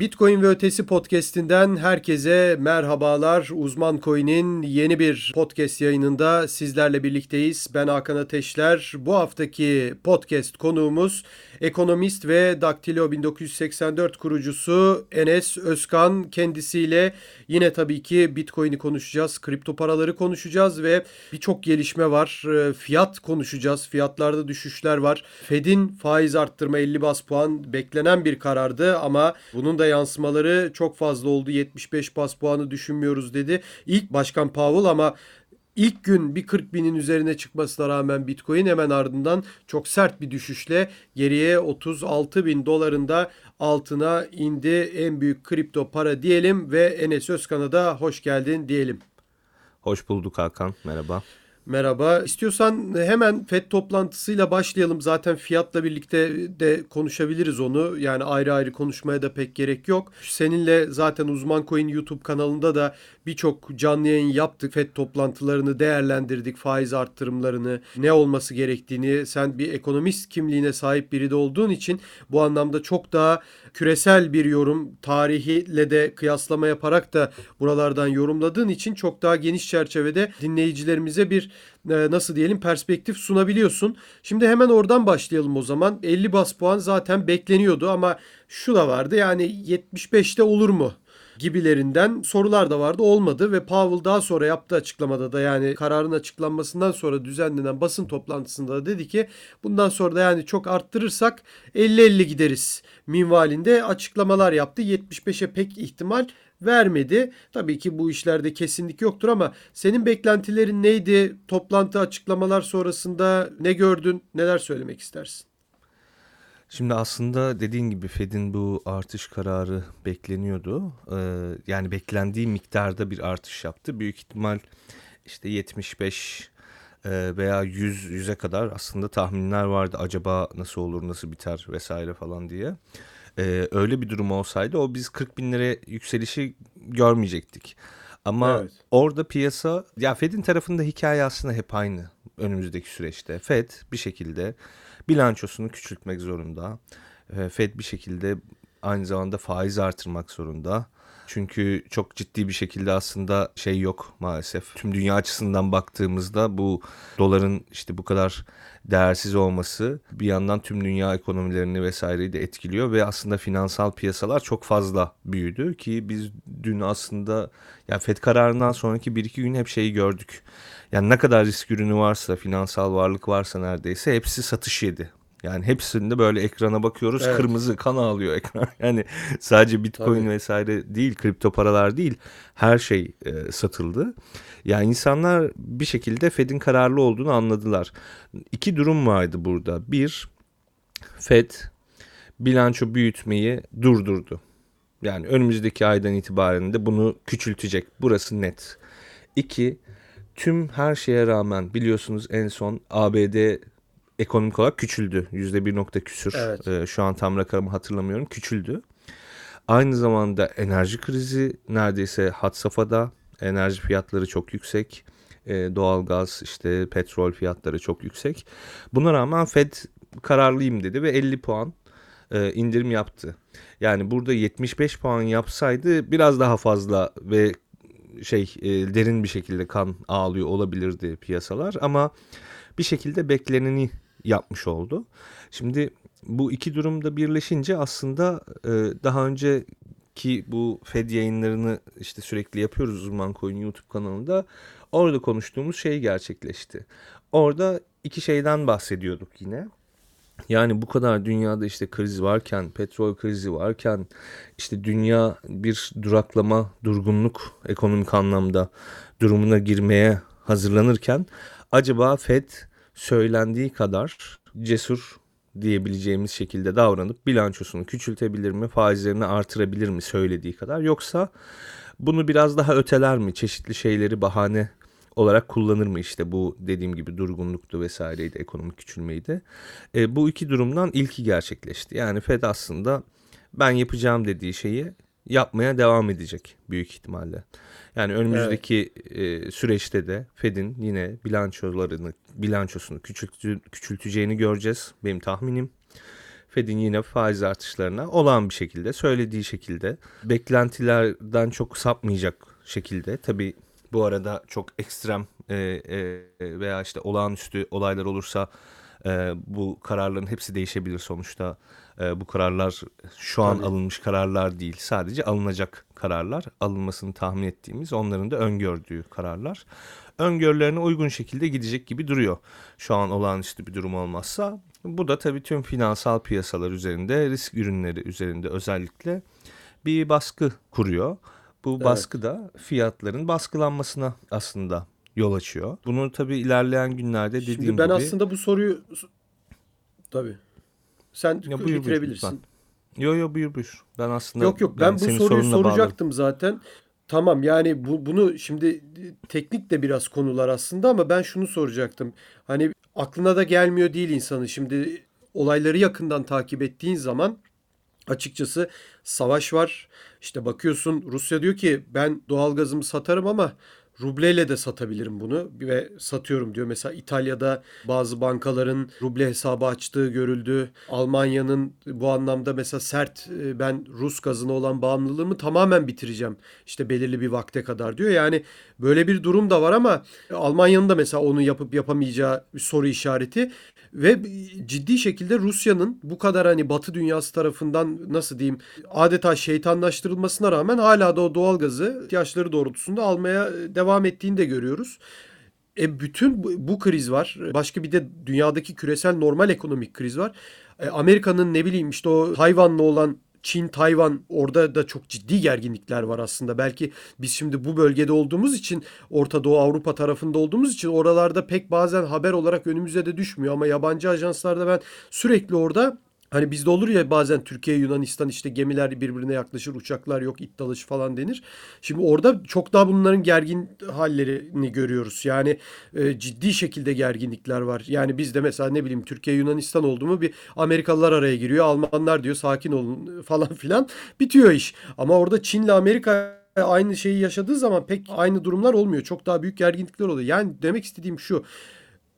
Bitcoin ve Ötesi podcast'inden herkese merhabalar. Uzman Coin'in yeni bir podcast yayınında sizlerle birlikteyiz. Ben Hakan Ateşler. Bu haftaki podcast konuğumuz ekonomist ve Daktilo 1984 kurucusu Enes Özkan. Kendisiyle yine tabii ki Bitcoin'i konuşacağız, kripto paraları konuşacağız ve birçok gelişme var. Ee, fiyat konuşacağız. Fiyatlarda düşüşler var. Fed'in faiz arttırma 50 bas puan beklenen bir karardı ama bunun da yansımaları çok fazla oldu. 75 bas puanı düşünmüyoruz dedi. İlk Başkan Powell ama İlk gün bir 40 binin üzerine çıkmasına rağmen Bitcoin hemen ardından çok sert bir düşüşle geriye 36 bin dolarında altına indi. En büyük kripto para diyelim ve Enes Özkan'a da hoş geldin diyelim. Hoş bulduk Hakan. Merhaba. Merhaba. İstiyorsan hemen FED toplantısıyla başlayalım. Zaten fiyatla birlikte de konuşabiliriz onu. Yani ayrı ayrı konuşmaya da pek gerek yok. Seninle zaten Uzman Coin YouTube kanalında da birçok canlı yayın yaptık. FED toplantılarını değerlendirdik. Faiz arttırımlarını, ne olması gerektiğini. Sen bir ekonomist kimliğine sahip biri de olduğun için bu anlamda çok daha küresel bir yorum, tarihiyle de kıyaslama yaparak da buralardan yorumladığın için çok daha geniş çerçevede dinleyicilerimize bir e, nasıl diyelim perspektif sunabiliyorsun. Şimdi hemen oradan başlayalım o zaman. 50 bas puan zaten bekleniyordu ama şu da vardı yani 75'te olur mu? Gibilerinden sorular da vardı olmadı ve Powell daha sonra yaptığı açıklamada da yani kararın açıklanmasından sonra düzenlenen basın toplantısında da dedi ki bundan sonra da yani çok arttırırsak 50-50 gideriz minvalinde açıklamalar yaptı. 75'e pek ihtimal vermedi. Tabii ki bu işlerde kesinlik yoktur ama senin beklentilerin neydi? Toplantı açıklamalar sonrasında ne gördün? Neler söylemek istersin? Şimdi aslında dediğin gibi Fed'in bu artış kararı bekleniyordu. Ee, yani beklendiği miktarda bir artış yaptı. Büyük ihtimal işte 75 e, veya 100 100'e kadar aslında tahminler vardı. Acaba nasıl olur, nasıl biter vesaire falan diye. Ee, öyle bir durum olsaydı o biz 40 bin lira yükselişi görmeyecektik. Ama evet. orada piyasa ya Fed'in tarafında hikaye aslında hep aynı önümüzdeki süreçte. Fed bir şekilde bilançosunu küçültmek zorunda. Ee, Fed bir şekilde aynı zamanda faiz artırmak zorunda. Çünkü çok ciddi bir şekilde aslında şey yok maalesef. Tüm dünya açısından baktığımızda bu doların işte bu kadar değersiz olması bir yandan tüm dünya ekonomilerini vesaireyi de etkiliyor ve aslında finansal piyasalar çok fazla büyüdü ki biz dün aslında yani FED kararından sonraki bir iki gün hep şeyi gördük. Yani ne kadar risk ürünü varsa, finansal varlık varsa neredeyse hepsi satış yedi. Yani hepsinde böyle ekrana bakıyoruz evet. kırmızı kan ağlıyor ekran. Yani sadece bitcoin Tabii. vesaire değil kripto paralar değil her şey e, satıldı. Yani insanlar bir şekilde Fed'in kararlı olduğunu anladılar. İki durum vardı burada. Bir Fed bilanço büyütmeyi durdurdu. Yani önümüzdeki aydan itibaren de bunu küçültecek. Burası net. İki, tüm her şeye rağmen biliyorsunuz en son ABD ekonomik olarak küçüldü. Yüzde bir nokta küsür. Evet. Ee, şu an tam rakamı hatırlamıyorum. Küçüldü. Aynı zamanda enerji krizi neredeyse hat safhada. Enerji fiyatları çok yüksek. Ee, doğalgaz, işte petrol fiyatları çok yüksek. Buna rağmen Fed kararlıyım dedi ve 50 puan e, indirim yaptı. Yani burada 75 puan yapsaydı biraz daha fazla ve şey e, derin bir şekilde kan ağlıyor olabilirdi piyasalar ama bir şekilde bekleneni yapmış oldu. Şimdi bu iki durumda birleşince aslında e, daha önce ki bu Fed yayınlarını işte sürekli yapıyoruz Uzman Coin YouTube kanalında. Orada konuştuğumuz şey gerçekleşti. Orada iki şeyden bahsediyorduk yine. Yani bu kadar dünyada işte kriz varken, petrol krizi varken, işte dünya bir duraklama, durgunluk ekonomik anlamda durumuna girmeye hazırlanırken acaba Fed söylendiği kadar cesur diyebileceğimiz şekilde davranıp bilançosunu küçültebilir mi, faizlerini artırabilir mi söylediği kadar? Yoksa bunu biraz daha öteler mi, çeşitli şeyleri bahane olarak kullanır mı işte bu dediğim gibi durgunluktu vesaireydi, ekonomik küçülmeydi. E, bu iki durumdan ilki gerçekleşti. Yani Fed aslında ben yapacağım dediği şeyi yapmaya devam edecek büyük ihtimalle. Yani önümüzdeki evet. e, süreçte de Fed'in yine bilançolarını bilançosunu küçültü, küçülteceğini göreceğiz benim tahminim. Fed'in yine faiz artışlarına olağan bir şekilde söylediği şekilde beklentilerden çok sapmayacak şekilde tabii bu arada çok ekstrem e, e, veya işte olağanüstü olaylar olursa e, bu kararların hepsi değişebilir sonuçta. E, bu kararlar şu an Tabii. alınmış kararlar değil. Sadece alınacak kararlar. Alınmasını tahmin ettiğimiz onların da öngördüğü kararlar. Öngörülerine uygun şekilde gidecek gibi duruyor. Şu an olağanüstü bir durum olmazsa. Bu da tabii tüm finansal piyasalar üzerinde, risk ürünleri üzerinde özellikle bir baskı kuruyor. Bu Evet. baskı da fiyatların baskılanmasına aslında yol açıyor. Bunu tabii ilerleyen günlerde dediğim Şimdi ben gibi... aslında bu soruyu tabii. Sen Ya buyur, buyur bitirebilirsin. lütfen. Yo yo buyur buyur. Ben aslında Yok yok ben yani bu soruyu soracaktım zaten. Tamam yani bu, bunu şimdi teknik de biraz konular aslında ama ben şunu soracaktım. Hani aklına da gelmiyor değil insanın. Şimdi olayları yakından takip ettiğin zaman açıkçası savaş var. İşte bakıyorsun Rusya diyor ki ben doğalgazımı satarım ama rubleyle de satabilirim bunu ve satıyorum diyor. Mesela İtalya'da bazı bankaların ruble hesabı açtığı görüldü. Almanya'nın bu anlamda mesela sert e, ben Rus gazına olan bağımlılığımı tamamen bitireceğim. İşte belirli bir vakte kadar diyor. Yani böyle bir durum da var ama Almanya'nın da mesela onu yapıp yapamayacağı bir soru işareti ve ciddi şekilde Rusya'nın bu kadar hani Batı dünyası tarafından nasıl diyeyim adeta şeytanlaştırılmasına rağmen hala da o doğalgazı ihtiyaçları doğrultusunda almaya devam ettiğini de görüyoruz. E bütün bu, bu kriz var. Başka bir de dünyadaki küresel normal ekonomik kriz var. E, Amerika'nın ne bileyim işte o Tayvan'la olan Çin, Tayvan orada da çok ciddi gerginlikler var aslında. Belki biz şimdi bu bölgede olduğumuz için Orta Doğu Avrupa tarafında olduğumuz için oralarda pek bazen haber olarak önümüze de düşmüyor ama yabancı ajanslarda ben sürekli orada Hani bizde olur ya bazen Türkiye, Yunanistan işte gemiler birbirine yaklaşır, uçaklar yok, it dalışı falan denir. Şimdi orada çok daha bunların gergin hallerini görüyoruz. Yani e, ciddi şekilde gerginlikler var. Yani bizde mesela ne bileyim Türkiye, Yunanistan oldu mu bir Amerikalılar araya giriyor. Almanlar diyor sakin olun falan filan bitiyor iş. Ama orada Çin'le Amerika aynı şeyi yaşadığı zaman pek aynı durumlar olmuyor. Çok daha büyük gerginlikler oluyor. Yani demek istediğim şu.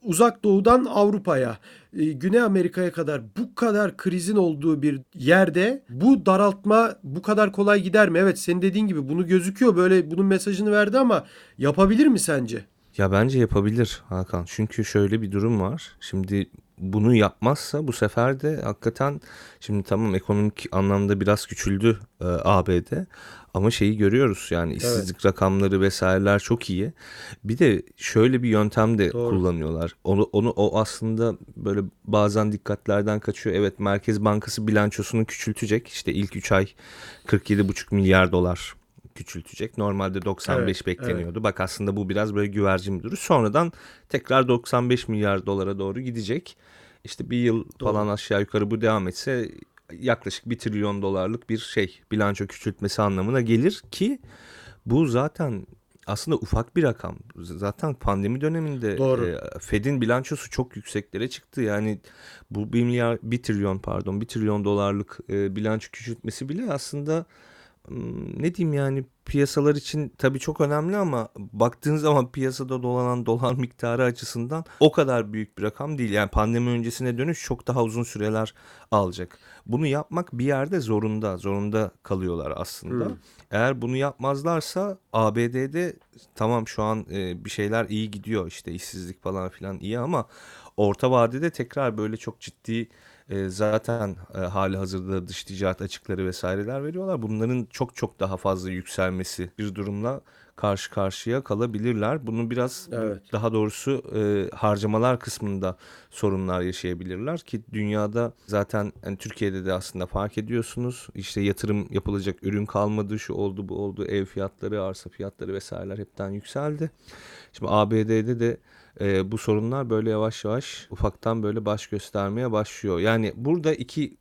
Uzak Doğu'dan Avrupa'ya, e, Güney Amerika'ya kadar bu kadar krizin olduğu bir yerde bu daraltma bu kadar kolay gider mi? Evet senin dediğin gibi bunu gözüküyor böyle bunun mesajını verdi ama yapabilir mi sence? Ya bence yapabilir Hakan. Çünkü şöyle bir durum var. Şimdi bunu yapmazsa bu sefer de hakikaten şimdi tamam ekonomik anlamda biraz küçüldü e, ABD ama şeyi görüyoruz yani işsizlik rakamları vesaireler çok iyi. Bir de şöyle bir yöntem de Doğru. kullanıyorlar. Onu onu o aslında böyle bazen dikkatlerden kaçıyor. Evet Merkez Bankası bilançosunu küçültecek. İşte ilk 3 ay 47,5 milyar dolar küçültecek. Normalde 95 Evet, bekleniyordu. Bak aslında bu biraz böyle güvercin bir durum. Sonradan tekrar 95 milyar dolara doğru gidecek. İşte bir yıl falan aşağı yukarı bu devam etse yaklaşık 1 trilyon dolarlık bir şey bilanço küçültmesi anlamına gelir ki bu zaten aslında ufak bir rakam. Zaten pandemi döneminde Doğru. e, Fed'in bilançosu çok yükseklere çıktı. Yani bu 1 milyar 1 trilyon pardon 1 trilyon dolarlık e, bilanço küçültmesi bile aslında ne diyeyim yani piyasalar için tabii çok önemli ama baktığın zaman piyasada dolanan dolar miktarı açısından o kadar büyük bir rakam değil. Yani pandemi öncesine dönüş çok daha uzun süreler alacak. Bunu yapmak bir yerde zorunda, zorunda kalıyorlar aslında. Hmm. Eğer bunu yapmazlarsa ABD'de tamam şu an e, bir şeyler iyi gidiyor işte işsizlik falan filan iyi ama orta vadede tekrar böyle çok ciddi e, zaten e, hali hazırda dış ticaret açıkları vesaireler veriyorlar. Bunların çok çok daha fazla yükselmesi bir durumla karşı karşıya kalabilirler. Bunu biraz Evet. daha doğrusu e, harcamalar kısmında sorunlar yaşayabilirler ki dünyada zaten yani Türkiye'de de aslında fark ediyorsunuz. İşte yatırım yapılacak ürün kalmadı, şu oldu, bu oldu. Ev fiyatları, arsa fiyatları vesaireler hepten yükseldi. Şimdi ABD'de de e, bu sorunlar böyle yavaş yavaş ufaktan böyle baş göstermeye başlıyor. Yani burada iki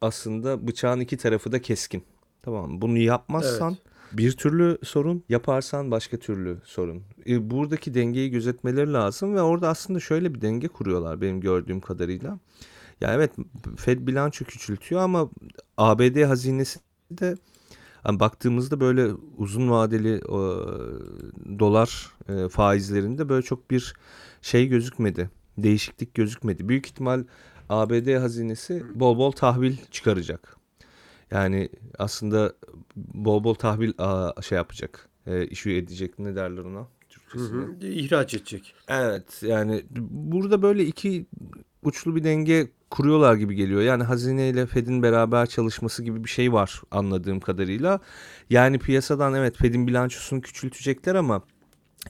aslında bıçağın iki tarafı da keskin. Tamam mı? Bunu yapmazsan Evet. bir türlü sorun, yaparsan başka türlü sorun. E, buradaki dengeyi gözetmeleri lazım ve orada aslında şöyle bir denge kuruyorlar benim gördüğüm kadarıyla. Ya evet Fed bilanço küçültüyor ama ABD hazinesi de hani baktığımızda böyle uzun vadeli e, dolar e, faizlerinde böyle çok bir şey gözükmedi. Değişiklik gözükmedi. Büyük ihtimal ABD hazinesi bol bol tahvil çıkaracak. Yani aslında bol bol tahvil aa, şey yapacak. E, işi edecek ne derler ona? Hı Türkçesine. hı. İhraç edecek. Evet yani burada böyle iki uçlu bir denge kuruyorlar gibi geliyor. Yani hazine ile Fed'in beraber çalışması gibi bir şey var anladığım kadarıyla. Yani piyasadan evet Fed'in bilançosunu küçültecekler ama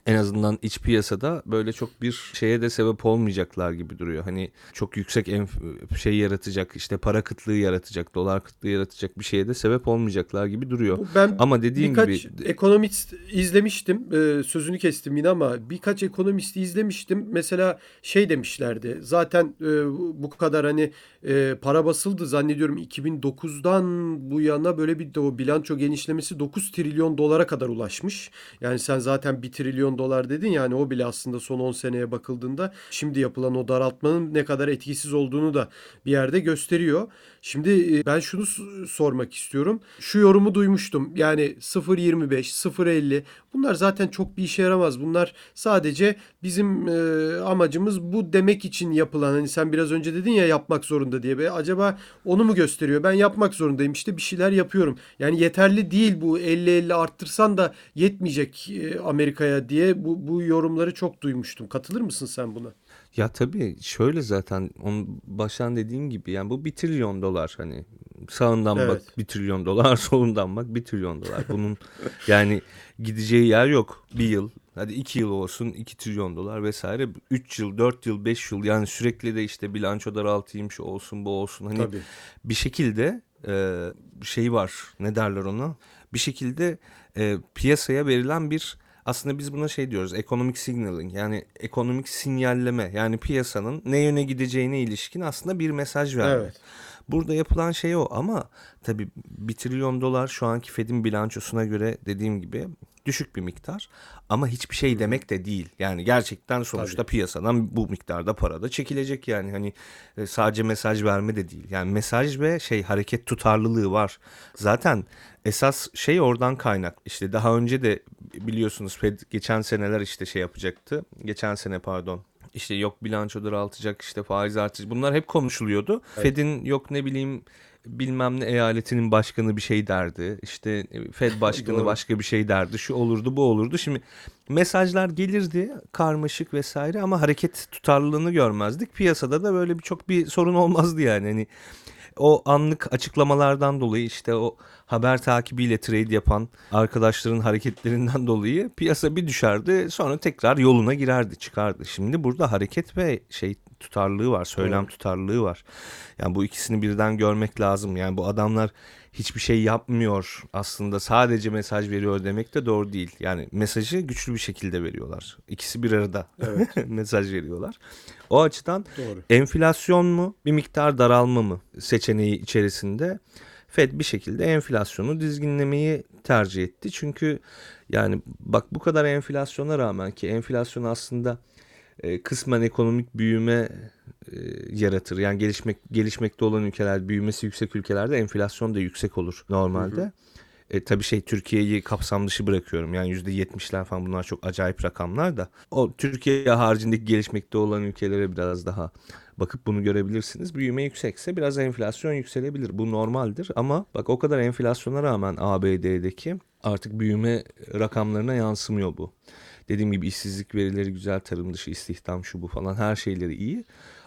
en azından iç piyasada böyle çok bir şeye de sebep olmayacaklar gibi duruyor. Hani çok yüksek enf- şey yaratacak işte para kıtlığı yaratacak, dolar kıtlığı yaratacak bir şeye de sebep olmayacaklar gibi duruyor. Ben Ama dediğim birkaç gibi ekonomist izlemiştim. Ee, sözünü kestim yine ama birkaç ekonomisti izlemiştim. Mesela şey demişlerdi. Zaten e, bu kadar hani e, para basıldı zannediyorum 2009'dan bu yana böyle bir de o bilanço genişlemesi 9 trilyon dolara kadar ulaşmış. Yani sen zaten 1 trilyon dolar dedin yani o bile aslında son 10 seneye bakıldığında şimdi yapılan o daraltmanın ne kadar etkisiz olduğunu da bir yerde gösteriyor. Şimdi e, ben şunu sormak istiyorum. Şu yorumu duymuştum. Yani 0.25, 0.50 bunlar zaten çok bir işe yaramaz. Bunlar sadece bizim e, amacımız bu demek için yapılan. Hani sen biraz önce dedin ya yapmak zorunda diye. Be, acaba onu mu gösteriyor? Ben yapmak zorundayım işte bir şeyler yapıyorum. Yani yeterli değil bu 50-50 arttırsan da yetmeyecek e, Amerika'ya diye bu, bu yorumları çok duymuştum. Katılır mısın sen buna? Ya tabii şöyle zaten onun baştan dediğim gibi yani bu bir trilyon dolar hani sağından Evet. bak bir trilyon dolar solundan bak bir trilyon dolar. Bunun yani gideceği yer yok. Bir yıl hadi iki yıl olsun iki trilyon dolar vesaire. Üç yıl dört yıl beş yıl yani sürekli de işte bilanço daraltayım şu olsun bu olsun. Hani Tabii. bir şekilde e, şey var ne derler ona? Bir şekilde e, piyasaya verilen bir aslında biz buna şey diyoruz ekonomik signaling yani ekonomik sinyalleme yani piyasanın ne yöne gideceğine ilişkin aslında bir mesaj vermek. Evet. Burada yapılan şey o ama tabii bir trilyon dolar şu anki Fed'in bilançosuna göre dediğim gibi düşük bir miktar ama hiçbir şey demek de değil. Yani gerçekten sonuçta piyasadan bu miktarda para da çekilecek yani hani e, sadece mesaj verme de değil. Yani mesaj ve şey hareket tutarlılığı var. Zaten esas şey oradan kaynak. İşte daha önce de biliyorsunuz Fed geçen seneler işte şey yapacaktı. Geçen sene pardon. İşte yok bilanço daraltacak işte faiz artış bunlar hep konuşuluyordu. Fed'in yok ne bileyim bilmem ne eyaletinin başkanı bir şey derdi. İşte Fed başkanı başka bir şey derdi. Şu olurdu bu olurdu. Şimdi mesajlar gelirdi karmaşık vesaire ama hareket tutarlılığını görmezdik. Piyasada da böyle bir çok bir sorun olmazdı yani. Hani o anlık açıklamalardan dolayı işte o haber takibiyle trade yapan arkadaşların hareketlerinden dolayı piyasa bir düşerdi sonra tekrar yoluna girerdi çıkardı. Şimdi burada hareket ve şey tutarlılığı var söylem Doğru. tutarlılığı var. Yani bu ikisini birden görmek lazım. Yani bu adamlar hiçbir şey yapmıyor aslında sadece mesaj veriyor demek de doğru değil. Yani mesajı güçlü bir şekilde veriyorlar. İkisi bir arada mesaj veriyorlar. O açıdan Doğru. enflasyon mu bir miktar daralma mı seçeneği içerisinde Fed bir şekilde enflasyonu dizginlemeyi tercih etti. Çünkü yani bak bu kadar enflasyona rağmen ki enflasyon aslında e, kısmen ekonomik büyüme yaratır. Yani gelişmek gelişmekte olan ülkeler, büyümesi yüksek ülkelerde enflasyon da yüksek olur normalde. E, tabii şey Türkiye'yi kapsam dışı bırakıyorum. Yani %70'ler falan bunlar çok acayip rakamlar da. O Türkiye haricindeki gelişmekte olan ülkelere biraz daha bakıp bunu görebilirsiniz. Büyüme yüksekse biraz enflasyon yükselebilir. Bu normaldir ama bak o kadar enflasyona rağmen ABD'deki artık büyüme rakamlarına yansımıyor bu. Dediğim gibi işsizlik verileri güzel, tarım dışı istihdam şu bu falan her şeyleri iyi.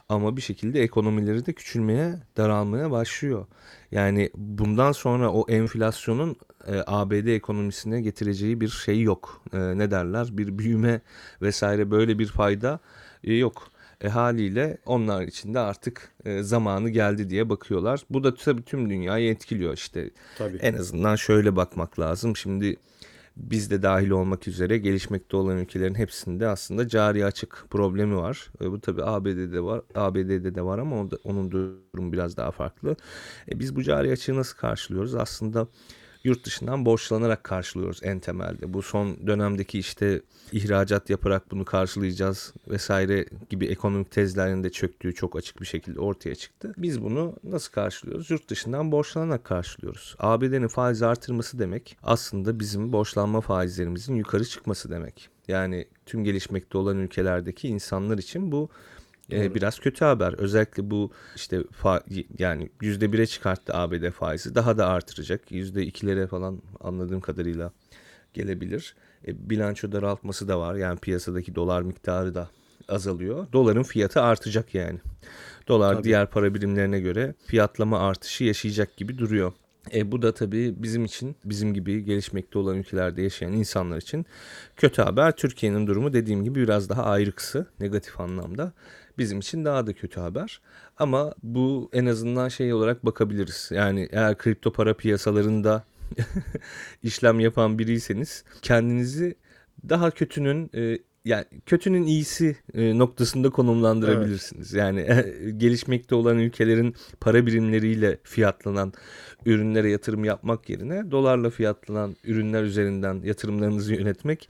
Ama bir şekilde ekonomileri de küçülmeye, daralmaya başlıyor. Yani bundan sonra o enflasyonun e, ABD ekonomisine getireceği bir şey yok. E, ne derler? Bir büyüme vesaire böyle bir fayda e, yok. E, haliyle onlar için de artık e, zamanı geldi diye bakıyorlar. Bu da tabii tüm dünyayı etkiliyor işte. Tabii. En azından şöyle bakmak lazım. Şimdi biz de dahil olmak üzere gelişmekte olan ülkelerin hepsinde aslında cari açık problemi var. E, bu tabii ABD'de var, ABD'de de var ama onun durumu biraz daha farklı. E, biz bu cari açığı nasıl karşılıyoruz? Aslında yurt dışından borçlanarak karşılıyoruz en temelde. Bu son dönemdeki işte ihracat yaparak bunu karşılayacağız vesaire gibi ekonomik tezlerin de çöktüğü çok açık bir şekilde ortaya çıktı. Biz bunu nasıl karşılıyoruz? Yurt dışından borçlanarak karşılıyoruz. ABD'nin faiz artırması demek aslında bizim borçlanma faizlerimizin yukarı çıkması demek. Yani tüm gelişmekte olan ülkelerdeki insanlar için bu e, biraz kötü haber. Özellikle bu işte fa- yani yüzde bire çıkarttı ABD faizi daha da artıracak. Yüzde ikilere falan anladığım kadarıyla gelebilir. E, bilanço daraltması da var. Yani piyasadaki dolar miktarı da azalıyor. Doların fiyatı artacak yani. Dolar tabii. diğer para birimlerine göre fiyatlama artışı yaşayacak gibi duruyor. E, bu da tabii bizim için, bizim gibi gelişmekte olan ülkelerde yaşayan insanlar için kötü haber. Türkiye'nin durumu dediğim gibi biraz daha ayrıksı, negatif anlamda. Bizim için daha da kötü haber. Ama bu en azından şey olarak bakabiliriz. Yani eğer kripto para piyasalarında işlem yapan biriyseniz kendinizi daha kötünün e, yani kötünün iyisi e, noktasında konumlandırabilirsiniz. Evet. Yani e, gelişmekte olan ülkelerin para birimleriyle fiyatlanan ürünlere yatırım yapmak yerine dolarla fiyatlanan ürünler üzerinden yatırımlarınızı yönetmek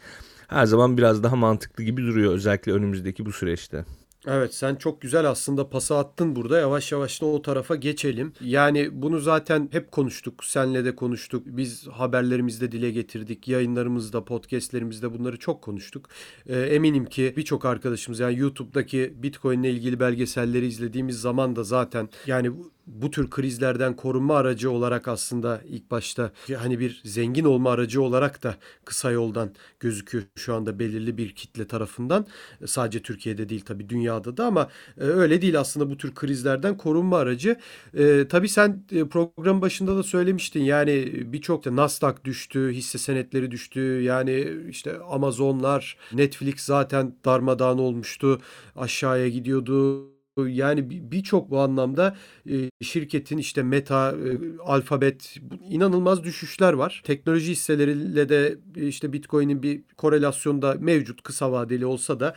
her zaman biraz daha mantıklı gibi duruyor özellikle önümüzdeki bu süreçte. Evet sen çok güzel aslında pası attın burada. Yavaş yavaş da o tarafa geçelim. Yani bunu zaten hep konuştuk. Senle de konuştuk. Biz haberlerimizde dile getirdik. Yayınlarımızda, podcastlerimizde bunları çok konuştuk. Ee, eminim ki birçok arkadaşımız yani YouTube'daki Bitcoin ile ilgili belgeselleri izlediğimiz zaman da zaten yani bu tür krizlerden korunma aracı olarak aslında ilk başta hani bir zengin olma aracı olarak da kısa yoldan gözüküyor şu anda belirli bir kitle tarafından. Sadece Türkiye'de değil tabii dünyada da ama e, öyle değil aslında bu tür krizlerden korunma aracı. E, tabii sen e, program başında da söylemiştin yani birçok da Nasdaq düştü, hisse senetleri düştü. Yani işte Amazonlar, Netflix zaten darmadağın olmuştu. Aşağıya gidiyordu yani birçok bu anlamda e, şirketin işte Meta, e, Alphabet inanılmaz düşüşler var. Teknoloji hisseleriyle de e, işte Bitcoin'in bir korelasyonda mevcut kısa vadeli olsa da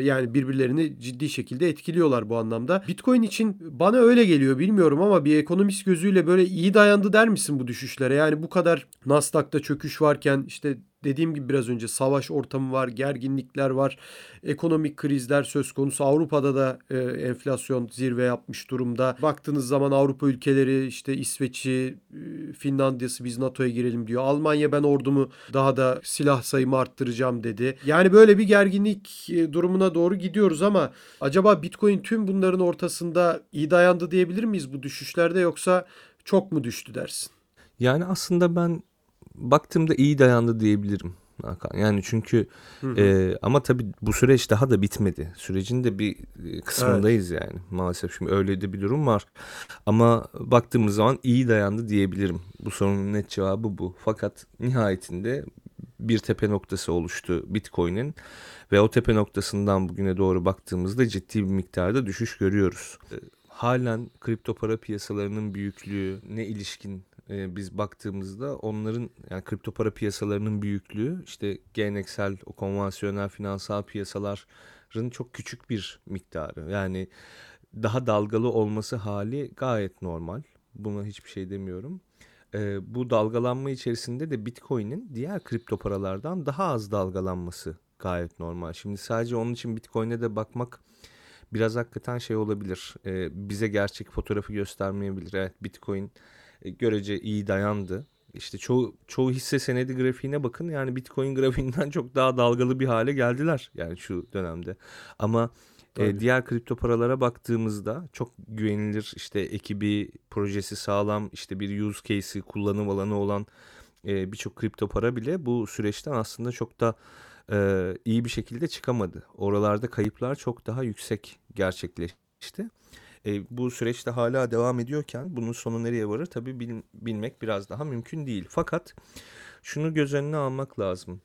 yani birbirlerini ciddi şekilde etkiliyorlar bu anlamda. Bitcoin için bana öyle geliyor bilmiyorum ama bir ekonomist gözüyle böyle iyi dayandı der misin bu düşüşlere? Yani bu kadar Nasdaq'ta çöküş varken işte dediğim gibi biraz önce savaş ortamı var, gerginlikler var, ekonomik krizler söz konusu. Avrupa'da da e, enflasyon zirve yapmış durumda. Baktığınız zaman Avrupa ülkeleri işte İsveç'i, e, Finlandiya'sı biz NATO'ya girelim diyor. Almanya ben ordumu daha da silah sayımı arttıracağım dedi. Yani böyle bir gerginlik e, durumuna doğru gidiyoruz ama acaba Bitcoin tüm bunların ortasında iyi dayandı diyebilir miyiz bu düşüşlerde yoksa çok mu düştü dersin? Yani aslında ben baktığımda iyi dayandı diyebilirim. Hakan. Yani çünkü hı hı. E, ama tabii bu süreç daha da bitmedi. Sürecin de bir e, kısmındayız evet. yani. Maalesef şimdi öyle de bir durum var. Ama baktığımız zaman iyi dayandı diyebilirim. Bu sorunun net cevabı bu. Fakat nihayetinde bir tepe noktası oluştu Bitcoin'in ve o tepe noktasından bugüne doğru baktığımızda ciddi bir miktarda düşüş görüyoruz. E, halen kripto para piyasalarının büyüklüğü ne ilişkin e, biz baktığımızda onların yani kripto para piyasalarının büyüklüğü işte geleneksel o konvansiyonel finansal piyasaların çok küçük bir miktarı. Yani daha dalgalı olması hali gayet normal. Buna hiçbir şey demiyorum. E, bu dalgalanma içerisinde de Bitcoin'in diğer kripto paralardan daha az dalgalanması gayet normal. Şimdi sadece onun için Bitcoin'e de bakmak biraz hakikaten şey olabilir. E, bize gerçek fotoğrafı göstermeyebilir. Evet Bitcoin görece iyi dayandı. İşte çoğu çoğu hisse senedi grafiğine bakın yani Bitcoin grafiğinden çok daha dalgalı bir hale geldiler yani şu dönemde. Ama e, diğer kripto paralara baktığımızda çok güvenilir işte ekibi, projesi sağlam, işte bir use case'i, kullanım alanı olan e, birçok kripto para bile bu süreçten aslında çok da e, iyi bir şekilde çıkamadı. Oralarda kayıplar çok daha yüksek gerçekleşti. E, bu süreçte hala devam ediyorken bunun sonu nereye varır tabii bil, bilmek biraz daha mümkün değil. Fakat şunu göz önüne almak lazım.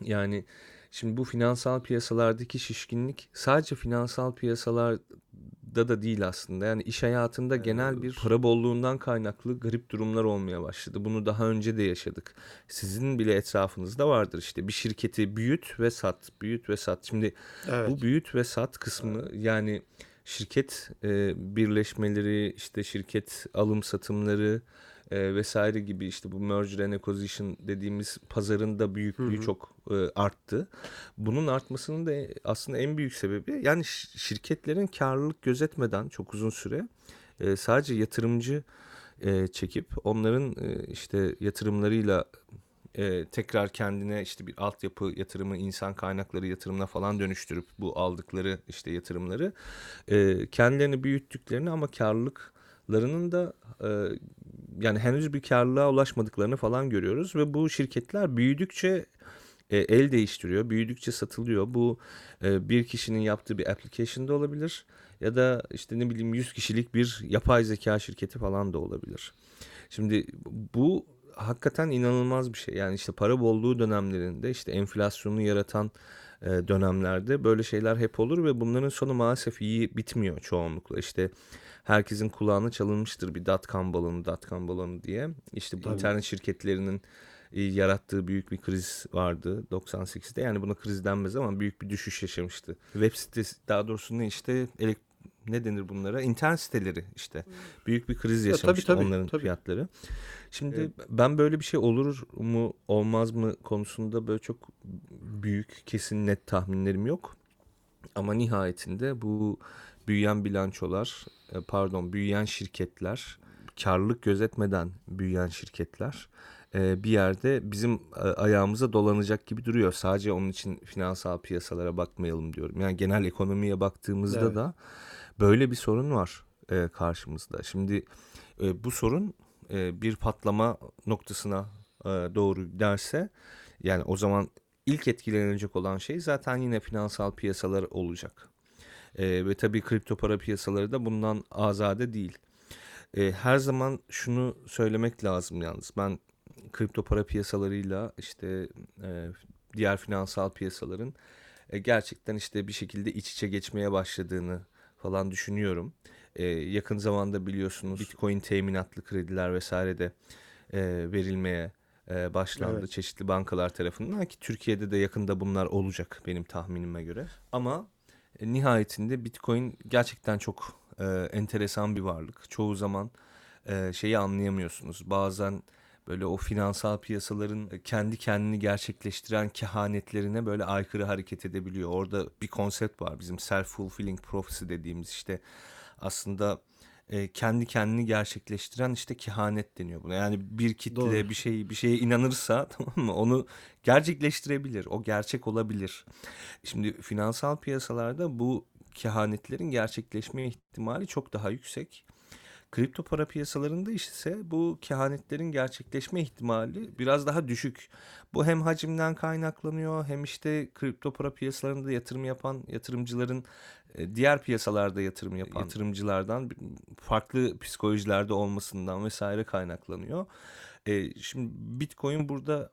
Yani şimdi bu finansal piyasalardaki şişkinlik sadece finansal piyasalarda da değil aslında. Yani iş hayatında evet. genel bir para bolluğundan kaynaklı garip durumlar olmaya başladı. Bunu daha önce de yaşadık. Sizin bile etrafınızda vardır işte bir şirketi büyüt ve sat, büyüt ve sat. Şimdi evet. bu büyüt ve sat kısmı yani şirket e, birleşmeleri, işte şirket alım satımları e, vesaire gibi işte bu merger and acquisition dediğimiz pazarın da büyüklüğü hı hı. çok e, arttı. Bunun artmasının da aslında en büyük sebebi yani şirketlerin karlılık gözetmeden çok uzun süre e, sadece yatırımcı e, çekip onların e, işte yatırımlarıyla e, tekrar kendine işte bir altyapı yatırımı, insan kaynakları yatırımına falan dönüştürüp bu aldıkları işte yatırımları e, kendilerini büyüttüklerini ama karlılıklarının da e, yani henüz bir karlılığa ulaşmadıklarını falan görüyoruz ve bu şirketler büyüdükçe e, el değiştiriyor, büyüdükçe satılıyor. Bu e, bir kişinin yaptığı bir application da olabilir ya da işte ne bileyim 100 kişilik bir yapay zeka şirketi falan da olabilir. Şimdi bu hakikaten inanılmaz bir şey. Yani işte para bolluğu dönemlerinde işte enflasyonu yaratan e, dönemlerde böyle şeyler hep olur ve bunların sonu maalesef iyi bitmiyor çoğunlukla. İşte herkesin kulağına çalınmıştır bir dot-com balonu, dot-com balonu diye. İşte bu Tabii. internet şirketlerinin e, yarattığı büyük bir kriz vardı 98'de. Yani buna kriz denmez ama büyük bir düşüş yaşamıştı. Web sitesi daha doğrusu ne işte elek ne denir bunlara? İnternet siteleri işte. Büyük bir kriz tabii, yaşamıştı tabii, onların tabii. fiyatları. Şimdi Evet. ben böyle bir şey olur mu olmaz mı konusunda böyle çok büyük kesin net tahminlerim yok. Ama nihayetinde bu büyüyen bilançolar, e, pardon büyüyen şirketler, karlılık gözetmeden büyüyen şirketler e, bir yerde bizim e, ayağımıza dolanacak gibi duruyor. Sadece onun için finansal piyasalara bakmayalım diyorum. Yani genel ekonomiye baktığımızda Evet. da böyle bir sorun var karşımızda. Şimdi bu sorun e, bir patlama noktasına e, doğru giderse yani o zaman ilk etkilenecek olan şey zaten yine finansal piyasalar olacak. E, ve tabii kripto para piyasaları da bundan azade değil. E, her zaman şunu söylemek lazım yalnız. Ben kripto para piyasalarıyla işte e, diğer finansal piyasaların e, gerçekten işte bir şekilde iç içe geçmeye başladığını falan düşünüyorum. E, yakın zamanda biliyorsunuz Bitcoin teminatlı krediler vesaire de e, verilmeye e, başlandı Evet. çeşitli bankalar tarafından ki Türkiye'de de yakında bunlar olacak benim tahminime göre. Ama e, nihayetinde Bitcoin gerçekten çok e, enteresan bir varlık. Çoğu zaman e, şeyi anlayamıyorsunuz. Bazen böyle o finansal piyasaların kendi kendini gerçekleştiren kehanetlerine böyle aykırı hareket edebiliyor. Orada bir konsept var bizim self-fulfilling prophecy dediğimiz işte aslında e, kendi kendini gerçekleştiren işte kehanet deniyor buna. Yani bir kitle Doğru. bir şey bir şeye inanırsa tamam mı onu gerçekleştirebilir. O gerçek olabilir. Şimdi finansal piyasalarda bu kehanetlerin gerçekleşme ihtimali çok daha yüksek. Kripto para piyasalarında ise bu kehanetlerin gerçekleşme ihtimali biraz daha düşük. Bu hem hacimden kaynaklanıyor hem işte kripto para piyasalarında yatırım yapan yatırımcıların e, diğer piyasalarda yatırım yapan yatırımcılardan farklı psikolojilerde olmasından vesaire kaynaklanıyor. E, şimdi Bitcoin burada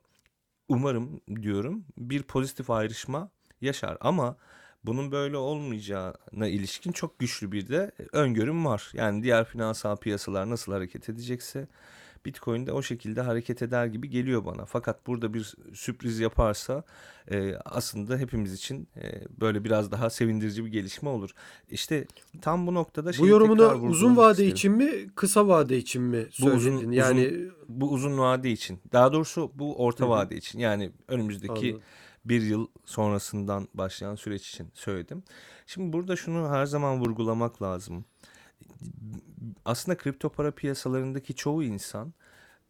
umarım diyorum bir pozitif ayrışma yaşar ama bunun böyle olmayacağına ilişkin çok güçlü bir de öngörüm var. Yani diğer finansal piyasalar nasıl hareket edecekse Bitcoin de o şekilde hareket eder gibi geliyor bana. Fakat burada bir sürpriz yaparsa e, aslında hepimiz için e, böyle biraz daha sevindirici bir gelişme olur. İşte tam bu noktada Bu yorumunu uzun vade isterim. için mi, kısa vade için mi Bu uzun- söyledin? uzun- yani Bu uzun vade için. Daha doğrusu bu orta Hı hı. vade için. Yani önümüzdeki Anladım. Bir yıl sonrasından başlayan süreç için söyledim. Şimdi burada şunu her zaman vurgulamak lazım. Aslında kripto para piyasalarındaki çoğu insan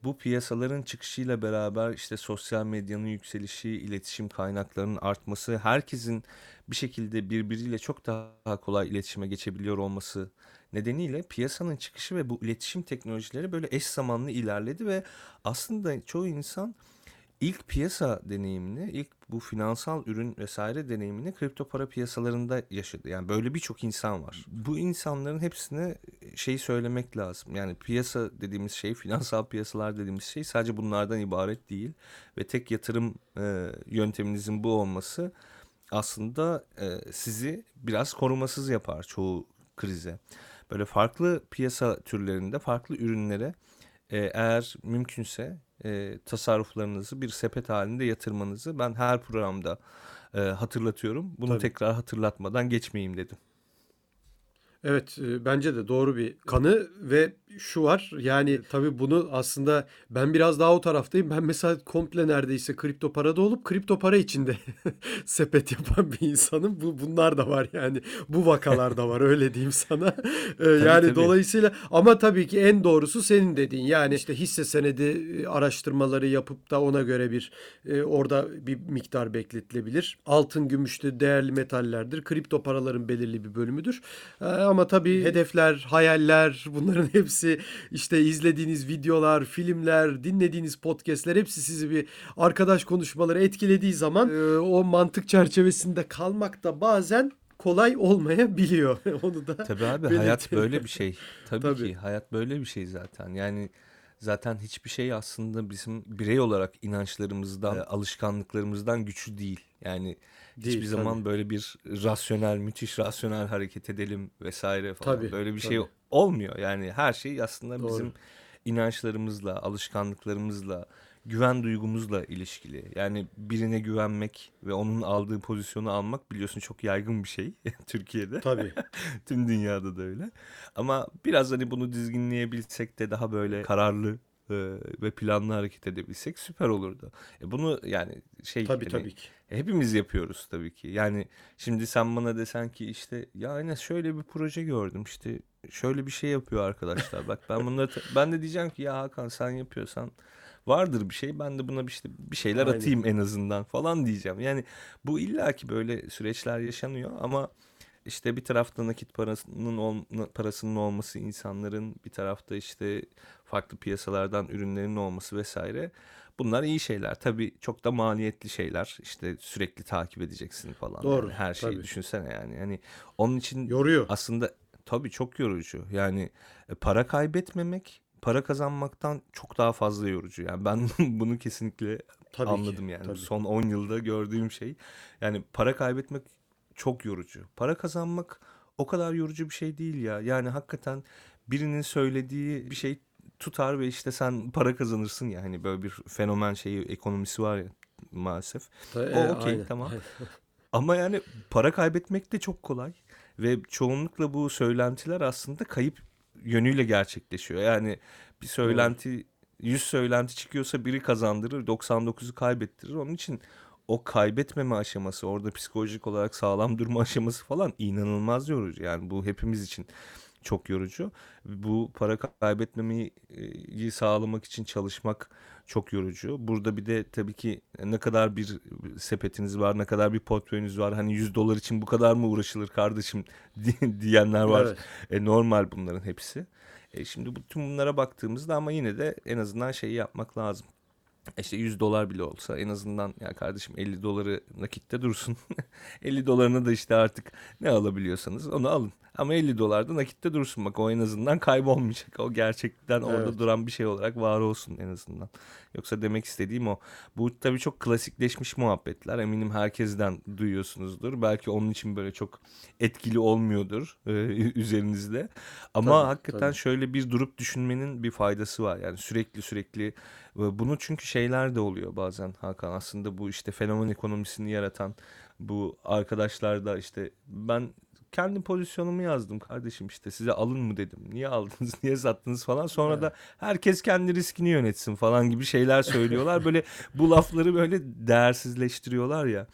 bu piyasaların çıkışıyla beraber işte sosyal medyanın yükselişi, iletişim kaynaklarının artması, herkesin bir şekilde birbiriyle çok daha kolay iletişime geçebiliyor olması nedeniyle piyasanın çıkışı ve bu iletişim teknolojileri böyle eş zamanlı ilerledi ve aslında çoğu insan ilk piyasa deneyimini, ilk bu finansal ürün vesaire deneyimini kripto para piyasalarında yaşadı. Yani böyle birçok insan var. Bu insanların hepsine şey söylemek lazım. Yani piyasa dediğimiz şey, finansal piyasalar dediğimiz şey sadece bunlardan ibaret değil. Ve tek yatırım e, yönteminizin bu olması aslında e, sizi biraz korumasız yapar çoğu krize. Böyle farklı piyasa türlerinde farklı ürünlere e, eğer mümkünse e, tasarruflarınızı bir sepet halinde yatırmanızı ben her programda e, hatırlatıyorum. Bunu Tabii. tekrar hatırlatmadan geçmeyeyim dedim. Evet, e, bence de doğru bir kanı ve şu var yani tabii bunu aslında ben biraz daha o taraftayım. Ben mesela komple neredeyse kripto parada olup kripto para içinde sepet yapan bir insanım. Bu bunlar da var yani. Bu vakalar da var öyle diyeyim sana. E, Tabii yani tabii. dolayısıyla ama tabii ki en doğrusu senin dediğin. Yani işte hisse senedi e, araştırmaları yapıp da ona göre bir orada bir miktar bekletilebilir. Altın, gümüş de değerli metallerdir. Kripto paraların belirli bir bölümüdür. Ama tabii hedefler, hayaller bunların hepsi işte izlediğiniz videolar, filmler, dinlediğiniz podcastler hepsi sizi bir arkadaş konuşmaları etkilediği zaman e, o mantık çerçevesinde kalmak da bazen kolay olmayabiliyor. Onu da Tabii abi belirtelim. hayat böyle bir şey. Tabii, Tabii. ki hayat böyle bir şey zaten. Yani zaten hiçbir şey aslında bizim birey olarak inançlarımızdan, e, alışkanlıklarımızdan güçlü değil. Yani Değil, hiçbir zaman tabii. böyle bir rasyonel, müthiş rasyonel hareket edelim vesaire falan. Tabii, böyle bir şey tabii. olmuyor. Yani her şey aslında Doğru. bizim inançlarımızla, alışkanlıklarımızla, güven duygumuzla ilişkili. Yani birine güvenmek ve onun aldığı pozisyonu almak biliyorsun çok yaygın bir şey Türkiye'de. Tabii. Tüm dünyada da öyle. Ama biraz hani bunu dizginleyebilsek de daha böyle kararlı e, ve planlı hareket edebilsek süper olurdu. E bunu yani şey Tabii hani tabii ki. hepimiz yapıyoruz tabii ki. Yani şimdi sen bana desen ki işte ya Enes şöyle bir proje gördüm işte şöyle bir şey yapıyor arkadaşlar. Bak ben bunları ben de diyeceğim ki ya Hakan sen yapıyorsan vardır bir şey. Ben de buna bir işte bir şeyler Aynen. atayım en azından falan diyeceğim. Yani bu illaki böyle süreçler yaşanıyor ama işte bir tarafta nakit parasının ol- parasının olması insanların bir tarafta işte farklı piyasalardan ürünlerin olması vesaire. Bunlar iyi şeyler. Tabii çok da maliyetli şeyler. İşte sürekli takip edeceksin falan. Doğru, Yani her şeyi tabii. düşünsene yani. Hani onun için Yoruyor. aslında tabii çok yorucu. Yani e, para kaybetmemek para kazanmaktan çok daha fazla yorucu. Yani ben bunu kesinlikle Tabii ki, anladım yani. tabii. Son 10 yılda gördüğüm şey. Yani para kaybetmek çok yorucu. Para kazanmak o kadar yorucu bir şey değil ya. Yani hakikaten birinin söylediği bir şey tutar ve işte sen para kazanırsın ya. Hani böyle bir fenomen şeyi ekonomisi var ya maalesef. O e, okey, tamam. Ama yani para kaybetmek de çok kolay ve çoğunlukla bu söylentiler aslında kayıp yönüyle gerçekleşiyor. Yani bir söylenti 100 söylenti çıkıyorsa biri kazandırır 99'u kaybettirir. Onun için o kaybetmeme aşaması orada psikolojik olarak sağlam durma aşaması falan inanılmaz yorucu. Yani bu hepimiz için çok yorucu. Bu para kaybetmemeyi sağlamak için çalışmak çok yorucu. Burada bir de tabii ki ne kadar bir sepetiniz var, ne kadar bir portföyünüz var. Hani 100 dolar için bu kadar mı uğraşılır kardeşim di- diyenler var. Evet. E, normal bunların hepsi. E, şimdi bu- tüm bunlara baktığımızda ama yine de en azından şeyi yapmak lazım. İşte 100 dolar bile olsa en azından ya kardeşim 50 doları nakitte dursun. 50 dolarını da işte artık ne alabiliyorsanız onu alın. Ama 50 dolar da nakitte dursun bak o en azından kaybolmayacak. O gerçekten orada Evet. duran bir şey olarak var olsun en azından. Yoksa demek istediğim o. Bu tabii çok klasikleşmiş muhabbetler. Eminim herkesten duyuyorsunuzdur. Belki onun için böyle çok etkili olmuyordur e, üzerinizde. Ama Tabii, hakikaten tabii. şöyle bir durup düşünmenin bir faydası var. Yani sürekli sürekli bunu çünkü şeyler de oluyor bazen Hakan. Aslında bu işte fenomen ekonomisini yaratan bu arkadaşlar da işte ben kendi pozisyonumu yazdım kardeşim işte size alın mı dedim. Niye aldınız, niye sattınız falan. Sonra da herkes kendi riskini yönetsin falan gibi şeyler söylüyorlar. Böyle bu lafları böyle değersizleştiriyorlar ya.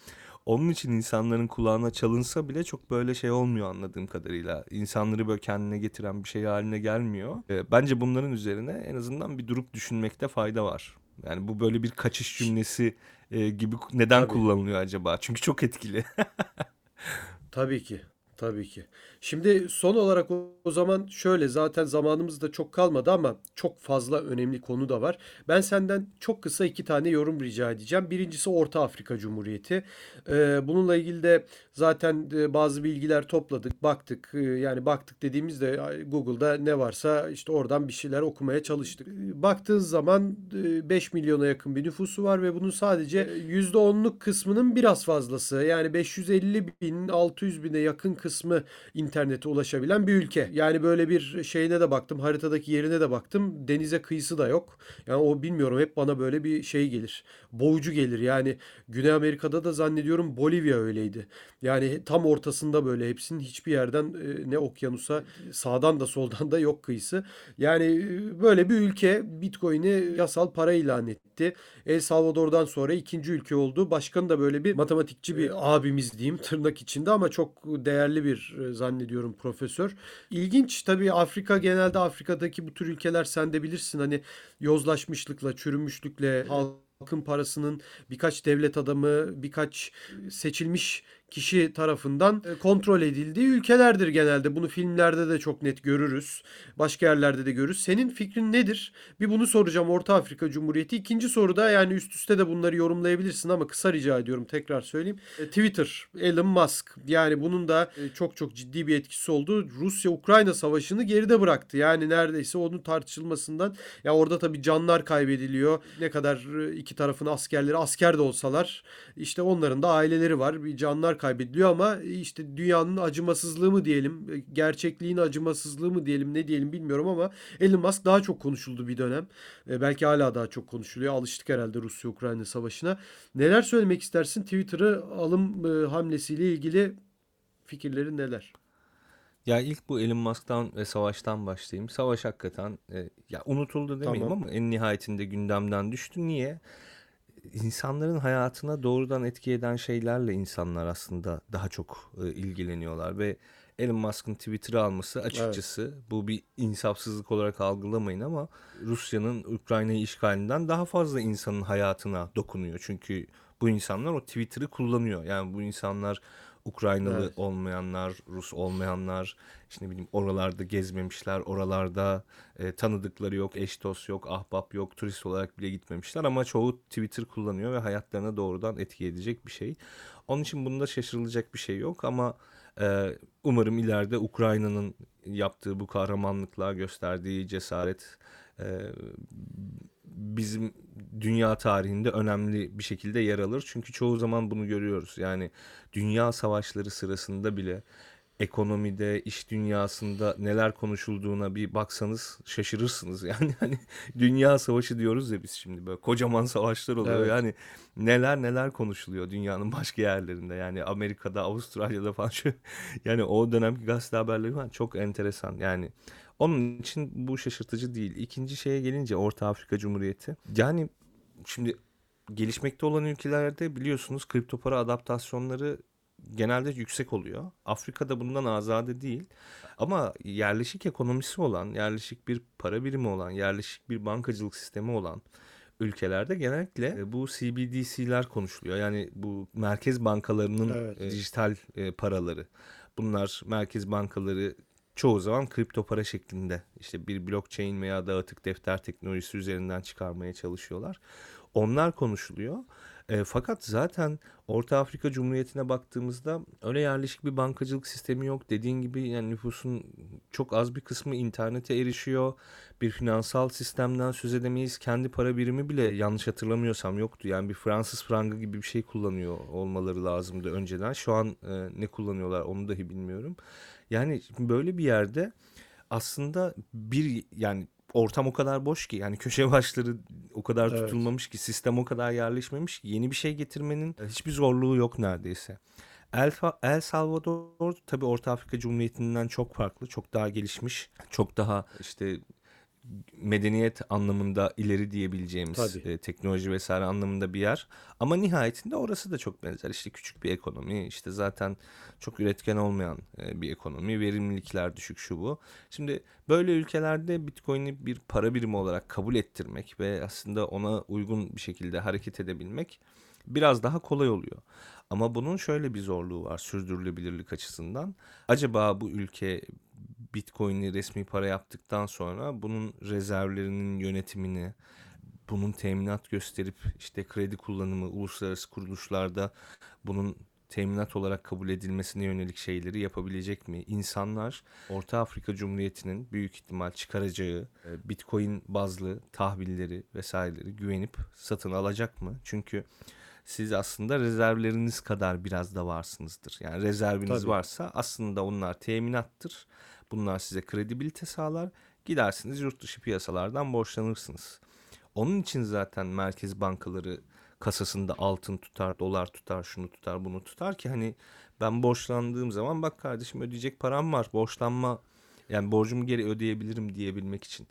Onun için insanların kulağına çalınsa bile çok böyle şey olmuyor anladığım kadarıyla. İnsanları böyle kendine getiren bir şey haline gelmiyor. Ee, Bence bunların üzerine en azından bir durup düşünmekte fayda var. Yani bu böyle bir kaçış cümlesi e, gibi neden Tabii. kullanılıyor acaba? Çünkü çok etkili. Tabii ki. Tabii ki. Şimdi son olarak o, zaman şöyle zaten zamanımız da çok kalmadı ama çok fazla önemli konu da var. Ben senden çok kısa iki tane yorum rica edeceğim. Birincisi Orta Afrika Cumhuriyeti. Ee, bununla ilgili de zaten e, bazı bilgiler topladık, baktık. Ee, yani baktık dediğimizde Google'da ne varsa işte oradan bir şeyler okumaya çalıştık. Ee, Baktığın zaman e, 5 milyona yakın bir nüfusu var ve bunun sadece %10'luk kısmının biraz fazlası yani 550 bin 600 bine yakın kısmı internete ulaşabilen bir ülke. Yani böyle bir şeyine de baktım, haritadaki yerine de baktım. Denize kıyısı da yok. Yani o bilmiyorum hep bana böyle bir şey gelir. Boğucu gelir. Yani Güney Amerika'da da zannediyorum Bolivya öyleydi. Yani tam ortasında böyle hepsinin hiçbir yerden e, ne okyanusa sağdan da soldan da yok kıyısı. Yani e, böyle bir ülke Bitcoin'i yasal para ilan etti. El Salvador'dan sonra ikinci ülke oldu. Başkanı da böyle bir matematikçi bir abimiz diyeyim tırnak içinde ama çok değerli bir e, zannediyorum profesör. İlginç tabii Afrika genelde Afrika'daki bu tür ülkeler sen de bilirsin hani yozlaşmışlıkla, çürümüşlükle halkın parasının birkaç devlet adamı, birkaç seçilmiş kişi tarafından e, kontrol edildiği ülkelerdir genelde. Bunu filmlerde de çok net görürüz. Başka yerlerde de görürüz. Senin fikrin nedir? Bir bunu soracağım Orta Afrika Cumhuriyeti. İkinci soruda yani üst üste de bunları yorumlayabilirsin ama kısa rica ediyorum tekrar söyleyeyim. E, Twitter, Elon Musk yani bunun da e, çok çok ciddi bir etkisi oldu. Rusya-Ukrayna savaşını geride bıraktı. Yani neredeyse onun tartışılmasından ya orada tabii canlar kaybediliyor. Ne kadar iki tarafın askerleri asker de olsalar işte onların da aileleri var. Bir canlar kaybediliyor ama işte dünyanın acımasızlığı mı diyelim, gerçekliğin acımasızlığı mı diyelim, ne diyelim bilmiyorum ama Elon Musk daha çok konuşuldu bir dönem. E, belki hala daha çok konuşuluyor. Alıştık herhalde Rusya-Ukrayna savaşına. Neler söylemek istersin? Twitter'ı alım e, hamlesiyle ilgili fikirlerin neler? Ya ilk bu Elon Musk'tan ve savaştan başlayayım. Savaş hakikaten e, ya unutuldu demeyeyim Tamam. ama en nihayetinde gündemden düştü. Niye? İnsanların hayatına doğrudan etki eden şeylerle insanlar aslında daha çok e, ilgileniyorlar ve Elon Musk'ın Twitter'ı alması açıkçası bu bir insafsızlık olarak algılamayın ama Rusya'nın Ukrayna'yı işgalinden daha fazla insanın hayatına dokunuyor. Çünkü bu insanlar o Twitter'ı kullanıyor. Yani bu insanlar Ukraynalı Evet. olmayanlar, Rus olmayanlar, işte ne bileyim oralarda gezmemişler, oralarda e, tanıdıkları yok, eş dost yok, ahbap yok, turist olarak bile gitmemişler ama çoğu Twitter kullanıyor ve hayatlarına doğrudan etki edecek bir şey. Onun için bunda şaşırılacak bir şey yok ama e, umarım ileride Ukrayna'nın yaptığı bu kahramanlıklar gösterdiği cesaret e, bizim dünya tarihinde önemli bir şekilde yer alır. Çünkü çoğu zaman bunu görüyoruz. Yani dünya savaşları sırasında bile ekonomide, iş dünyasında neler konuşulduğuna bir baksanız şaşırırsınız. Yani hani dünya savaşı diyoruz ya biz şimdi böyle kocaman savaşlar oluyor. Evet. Yani neler neler konuşuluyor dünyanın başka yerlerinde. Yani Amerika'da, Avustralya'da falan şu yani o dönemki gazete haberleri falan çok enteresan. Yani onun için bu şaşırtıcı değil. İkinci şeye gelince Orta Afrika Cumhuriyeti. Yani şimdi gelişmekte olan ülkelerde biliyorsunuz kripto para adaptasyonları genelde yüksek oluyor. Afrika'da bundan azade değil. Ama yerleşik ekonomisi olan, yerleşik bir para birimi olan, yerleşik bir bankacılık sistemi olan ülkelerde genellikle e, bu CBDC'ler konuşuluyor. Yani bu merkez bankalarının Evet. e, dijital e, paraları. Bunlar merkez bankaları çoğu zaman kripto para şeklinde işte bir blockchain veya dağıtık defter teknolojisi üzerinden çıkarmaya çalışıyorlar. Onlar konuşuluyor. E, fakat zaten Orta Afrika Cumhuriyeti'ne baktığımızda öyle yerleşik bir bankacılık sistemi yok. Dediğin gibi yani nüfusun çok az bir kısmı internete erişiyor. Bir finansal sistemden söz edemeyiz. Kendi para birimi bile yanlış hatırlamıyorsam yoktu. Yani bir Fransız frangı gibi bir şey kullanıyor olmaları lazımdı önceden. Şu an e, ne kullanıyorlar onu dahi bilmiyorum. Yani böyle bir yerde aslında bir yani ortam o kadar boş ki yani köşe başları o kadar Evet. tutulmamış ki sistem o kadar yerleşmemiş ki yeni bir şey getirmenin hiçbir zorluğu yok neredeyse. El, El Salvador tabii Orta Afrika Cumhuriyeti'nden çok farklı, çok daha gelişmiş, çok daha işte medeniyet anlamında ileri diyebileceğimiz Tabii. e, teknoloji vesaire anlamında bir yer. Ama nihayetinde orası da çok benzer. İşte küçük bir ekonomi, işte zaten çok üretken olmayan e, bir ekonomi, verimlilikler düşük şu bu. Şimdi böyle ülkelerde Bitcoin'i bir para birimi olarak kabul ettirmek ve aslında ona uygun bir şekilde hareket edebilmek biraz daha kolay oluyor. Ama bunun şöyle bir zorluğu var sürdürülebilirlik açısından. Acaba bu ülke Bitcoin'i resmi para yaptıktan sonra bunun rezervlerinin yönetimini, bunun teminat gösterip işte kredi kullanımı uluslararası kuruluşlarda bunun teminat olarak kabul edilmesine yönelik şeyleri yapabilecek mi? İnsanlar Orta Afrika Cumhuriyeti'nin büyük ihtimal çıkaracağı e, Bitcoin bazlı tahvilleri vesaireleri güvenip satın alacak mı? Çünkü siz aslında rezervleriniz kadar biraz da varsınızdır. Yani rezerviniz Tabii. varsa aslında onlar teminattır. Bunlar size kredibilite sağlar. Gidersiniz yurt dışı piyasalardan borçlanırsınız. Onun için zaten merkez bankaları kasasında altın tutar, dolar tutar, şunu tutar, bunu tutar ki hani ben borçlandığım zaman bak kardeşim ödeyecek param var. Borçlanma yani borcumu geri ödeyebilirim diyebilmek için.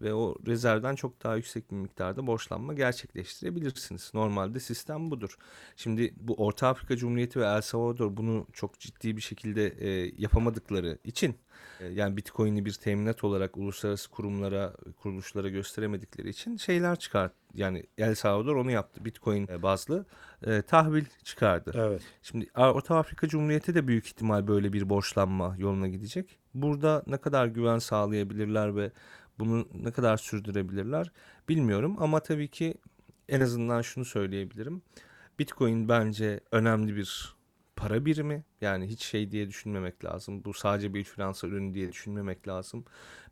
Ve o rezervden çok daha yüksek bir miktarda borçlanma gerçekleştirebilirsiniz. Normalde sistem budur. Şimdi bu Orta Afrika Cumhuriyeti ve El Salvador bunu çok ciddi bir şekilde e, yapamadıkları için e, yani Bitcoin'i bir teminat olarak uluslararası kurumlara, kuruluşlara gösteremedikleri için şeyler çıkart. Yani El Salvador onu yaptı. Bitcoin e, bazlı e, tahvil çıkardı. Evet. Şimdi Orta Afrika Cumhuriyeti de büyük ihtimal böyle bir borçlanma yoluna gidecek. Burada ne kadar güven sağlayabilirler ve bunu ne kadar sürdürebilirler bilmiyorum ama tabii ki en azından şunu söyleyebilirim. Bitcoin bence önemli bir para birimi. Yani hiç şey diye düşünmemek lazım. Bu sadece bir finansal ürün diye düşünmemek lazım.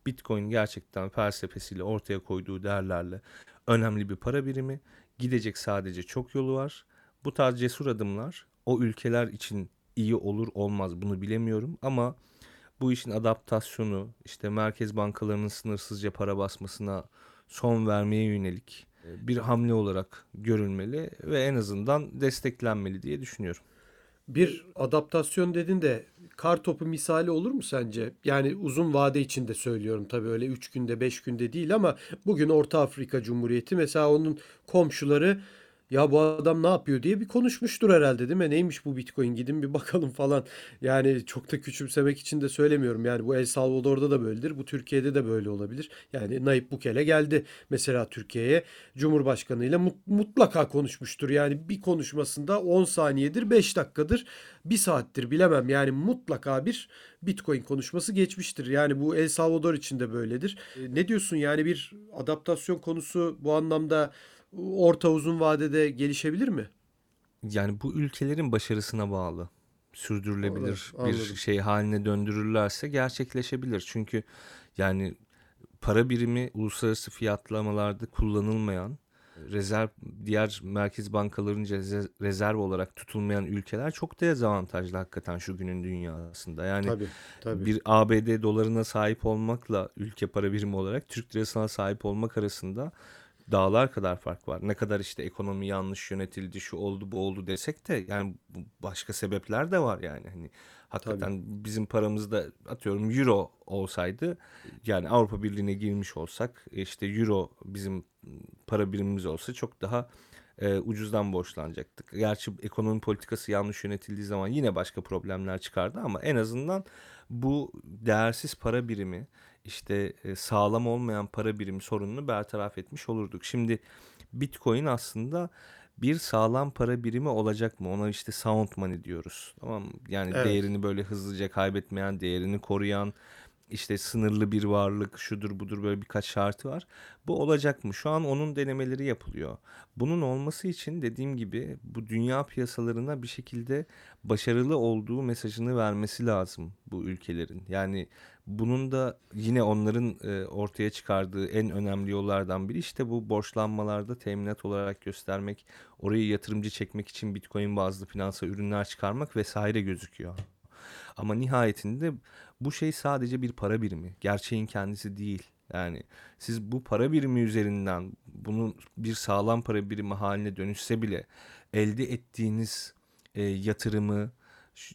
Bitcoin gerçekten felsefesiyle ortaya koyduğu değerlerle önemli bir para birimi. Gidecek sadece çok yolu var. Bu tarz cesur adımlar o ülkeler için iyi olur olmaz bunu bilemiyorum ama bu işin adaptasyonu işte merkez bankalarının sınırsızca para basmasına son vermeye yönelik e, bir hamle olarak görülmeli ve en azından desteklenmeli diye düşünüyorum. Bir adaptasyon dedin de kar topu misali olur mu sence? Yani uzun vade içinde söylüyorum tabii öyle 3 günde 5 günde değil ama bugün Orta Afrika Cumhuriyeti mesela onun komşuları ya bu adam ne yapıyor diye bir konuşmuştur herhalde değil mi? Neymiş bu Bitcoin gidin bir bakalım falan. Yani çok da küçümsemek için de söylemiyorum. Yani bu El Salvador'da da böyledir. Bu Türkiye'de de böyle olabilir. Yani Nayib Bukele geldi mesela Türkiye'ye. Cumhurbaşkanıyla mut- mutlaka konuşmuştur. Yani bir konuşmasında 10 saniyedir, 5 dakikadır, 1 saattir bilemem. Yani mutlaka bir Bitcoin konuşması geçmiştir. Yani bu El Salvador için de böyledir. E, Ne diyorsun yani bir adaptasyon konusu bu anlamda orta uzun vadede gelişebilir mi? Yani bu ülkelerin başarısına bağlı. Sürdürülebilir Anladım, bir şey haline döndürürlerse gerçekleşebilir. Çünkü yani para birimi uluslararası fiyatlamalarda kullanılmayan rezerv diğer merkez bankalarınca reze- rezerv olarak tutulmayan ülkeler çok dezavantajlı hakikaten şu günün dünyasında. Yani Tabii, tabii. bir ABD dolarına sahip olmakla ülke para birimi olarak Türk lirasına sahip olmak arasında dağlar kadar fark var. Ne kadar işte ekonomi yanlış yönetildi, şu oldu, bu oldu desek de yani başka sebepler de var yani. Hani hakikaten bizim paramızda atıyorum euro olsaydı yani Avrupa Birliği'ne girmiş olsak işte euro bizim para birimimiz olsa çok daha e, ucuzdan borçlanacaktık. Gerçi ekonomi politikası yanlış yönetildiği zaman yine başka problemler çıkardı ama en azından bu değersiz para birimi işte e, sağlam olmayan para birimi sorununu bertaraf etmiş olurduk. Şimdi Bitcoin aslında bir sağlam para birimi olacak mı? Ona işte sound money diyoruz. Tamam mı? Yani Evet. değerini böyle hızlıca kaybetmeyen, değerini koruyan, işte sınırlı bir varlık, şudur budur böyle birkaç şartı var. Bu olacak mı? Şu an onun denemeleri yapılıyor. Bunun olması için dediğim gibi bu dünya piyasalarına bir şekilde başarılı olduğu mesajını vermesi lazım bu ülkelerin. Yani bunun da yine onların e, ortaya çıkardığı en önemli yollardan biri işte bu borçlanmalarda teminat olarak göstermek, orayı yatırımcı çekmek için Bitcoin bazlı finansal ürünler çıkarmak vesaire gözüküyor. Ama nihayetinde bu şey sadece bir para birimi. Gerçeğin kendisi değil. Yani siz bu para birimi üzerinden bunun bir sağlam para birimi haline dönüşse bile elde ettiğiniz e, yatırımı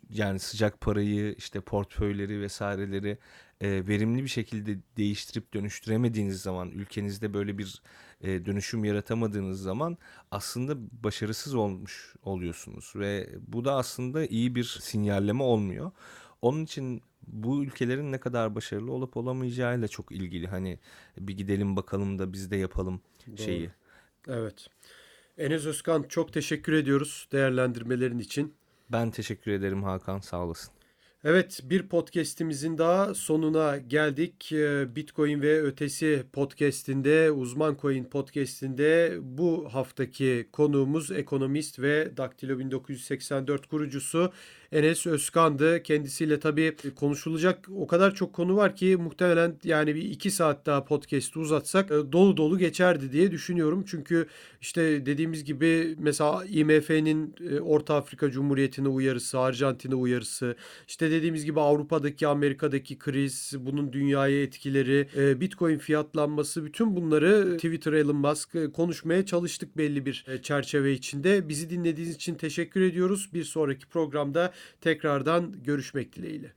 yani sıcak parayı işte portföyleri vesaireleri e, verimli bir şekilde değiştirip dönüştüremediğiniz zaman ülkenizde böyle bir e, dönüşüm yaratamadığınız zaman aslında başarısız olmuş oluyorsunuz ve bu da aslında iyi bir sinyalleme olmuyor. Onun için bu ülkelerin ne kadar başarılı olup olamayacağıyla çok ilgili. Hani bir gidelim bakalım da biz de yapalım şeyi. Evet. Enes Özkan çok teşekkür ediyoruz değerlendirmelerin için. Ben teşekkür ederim Hakan sağ olasın. Evet bir podcast'imizin daha sonuna geldik. Ee, Bitcoin ve ötesi podcast'inde, Uzman Coin podcast'inde bu haftaki konuğumuz ekonomist ve Daktilo 1984 kurucusu Enes Özkan'dı. Kendisiyle tabii konuşulacak o kadar çok konu var ki muhtemelen yani bir iki saat daha podcast'ı uzatsak e, dolu dolu geçerdi diye düşünüyorum. Çünkü işte dediğimiz gibi mesela IMF'nin e, Orta Afrika Cumhuriyeti'ne uyarısı, Arjantin'e uyarısı, işte dediğimiz gibi Avrupa'daki, Amerika'daki kriz, bunun dünyaya etkileri, e, Bitcoin fiyatlanması bütün bunları Twitter Elon Musk konuşmaya çalıştık belli bir çerçeve içinde. Bizi dinlediğiniz için teşekkür ediyoruz. Bir sonraki programda tekrardan görüşmek dileğiyle.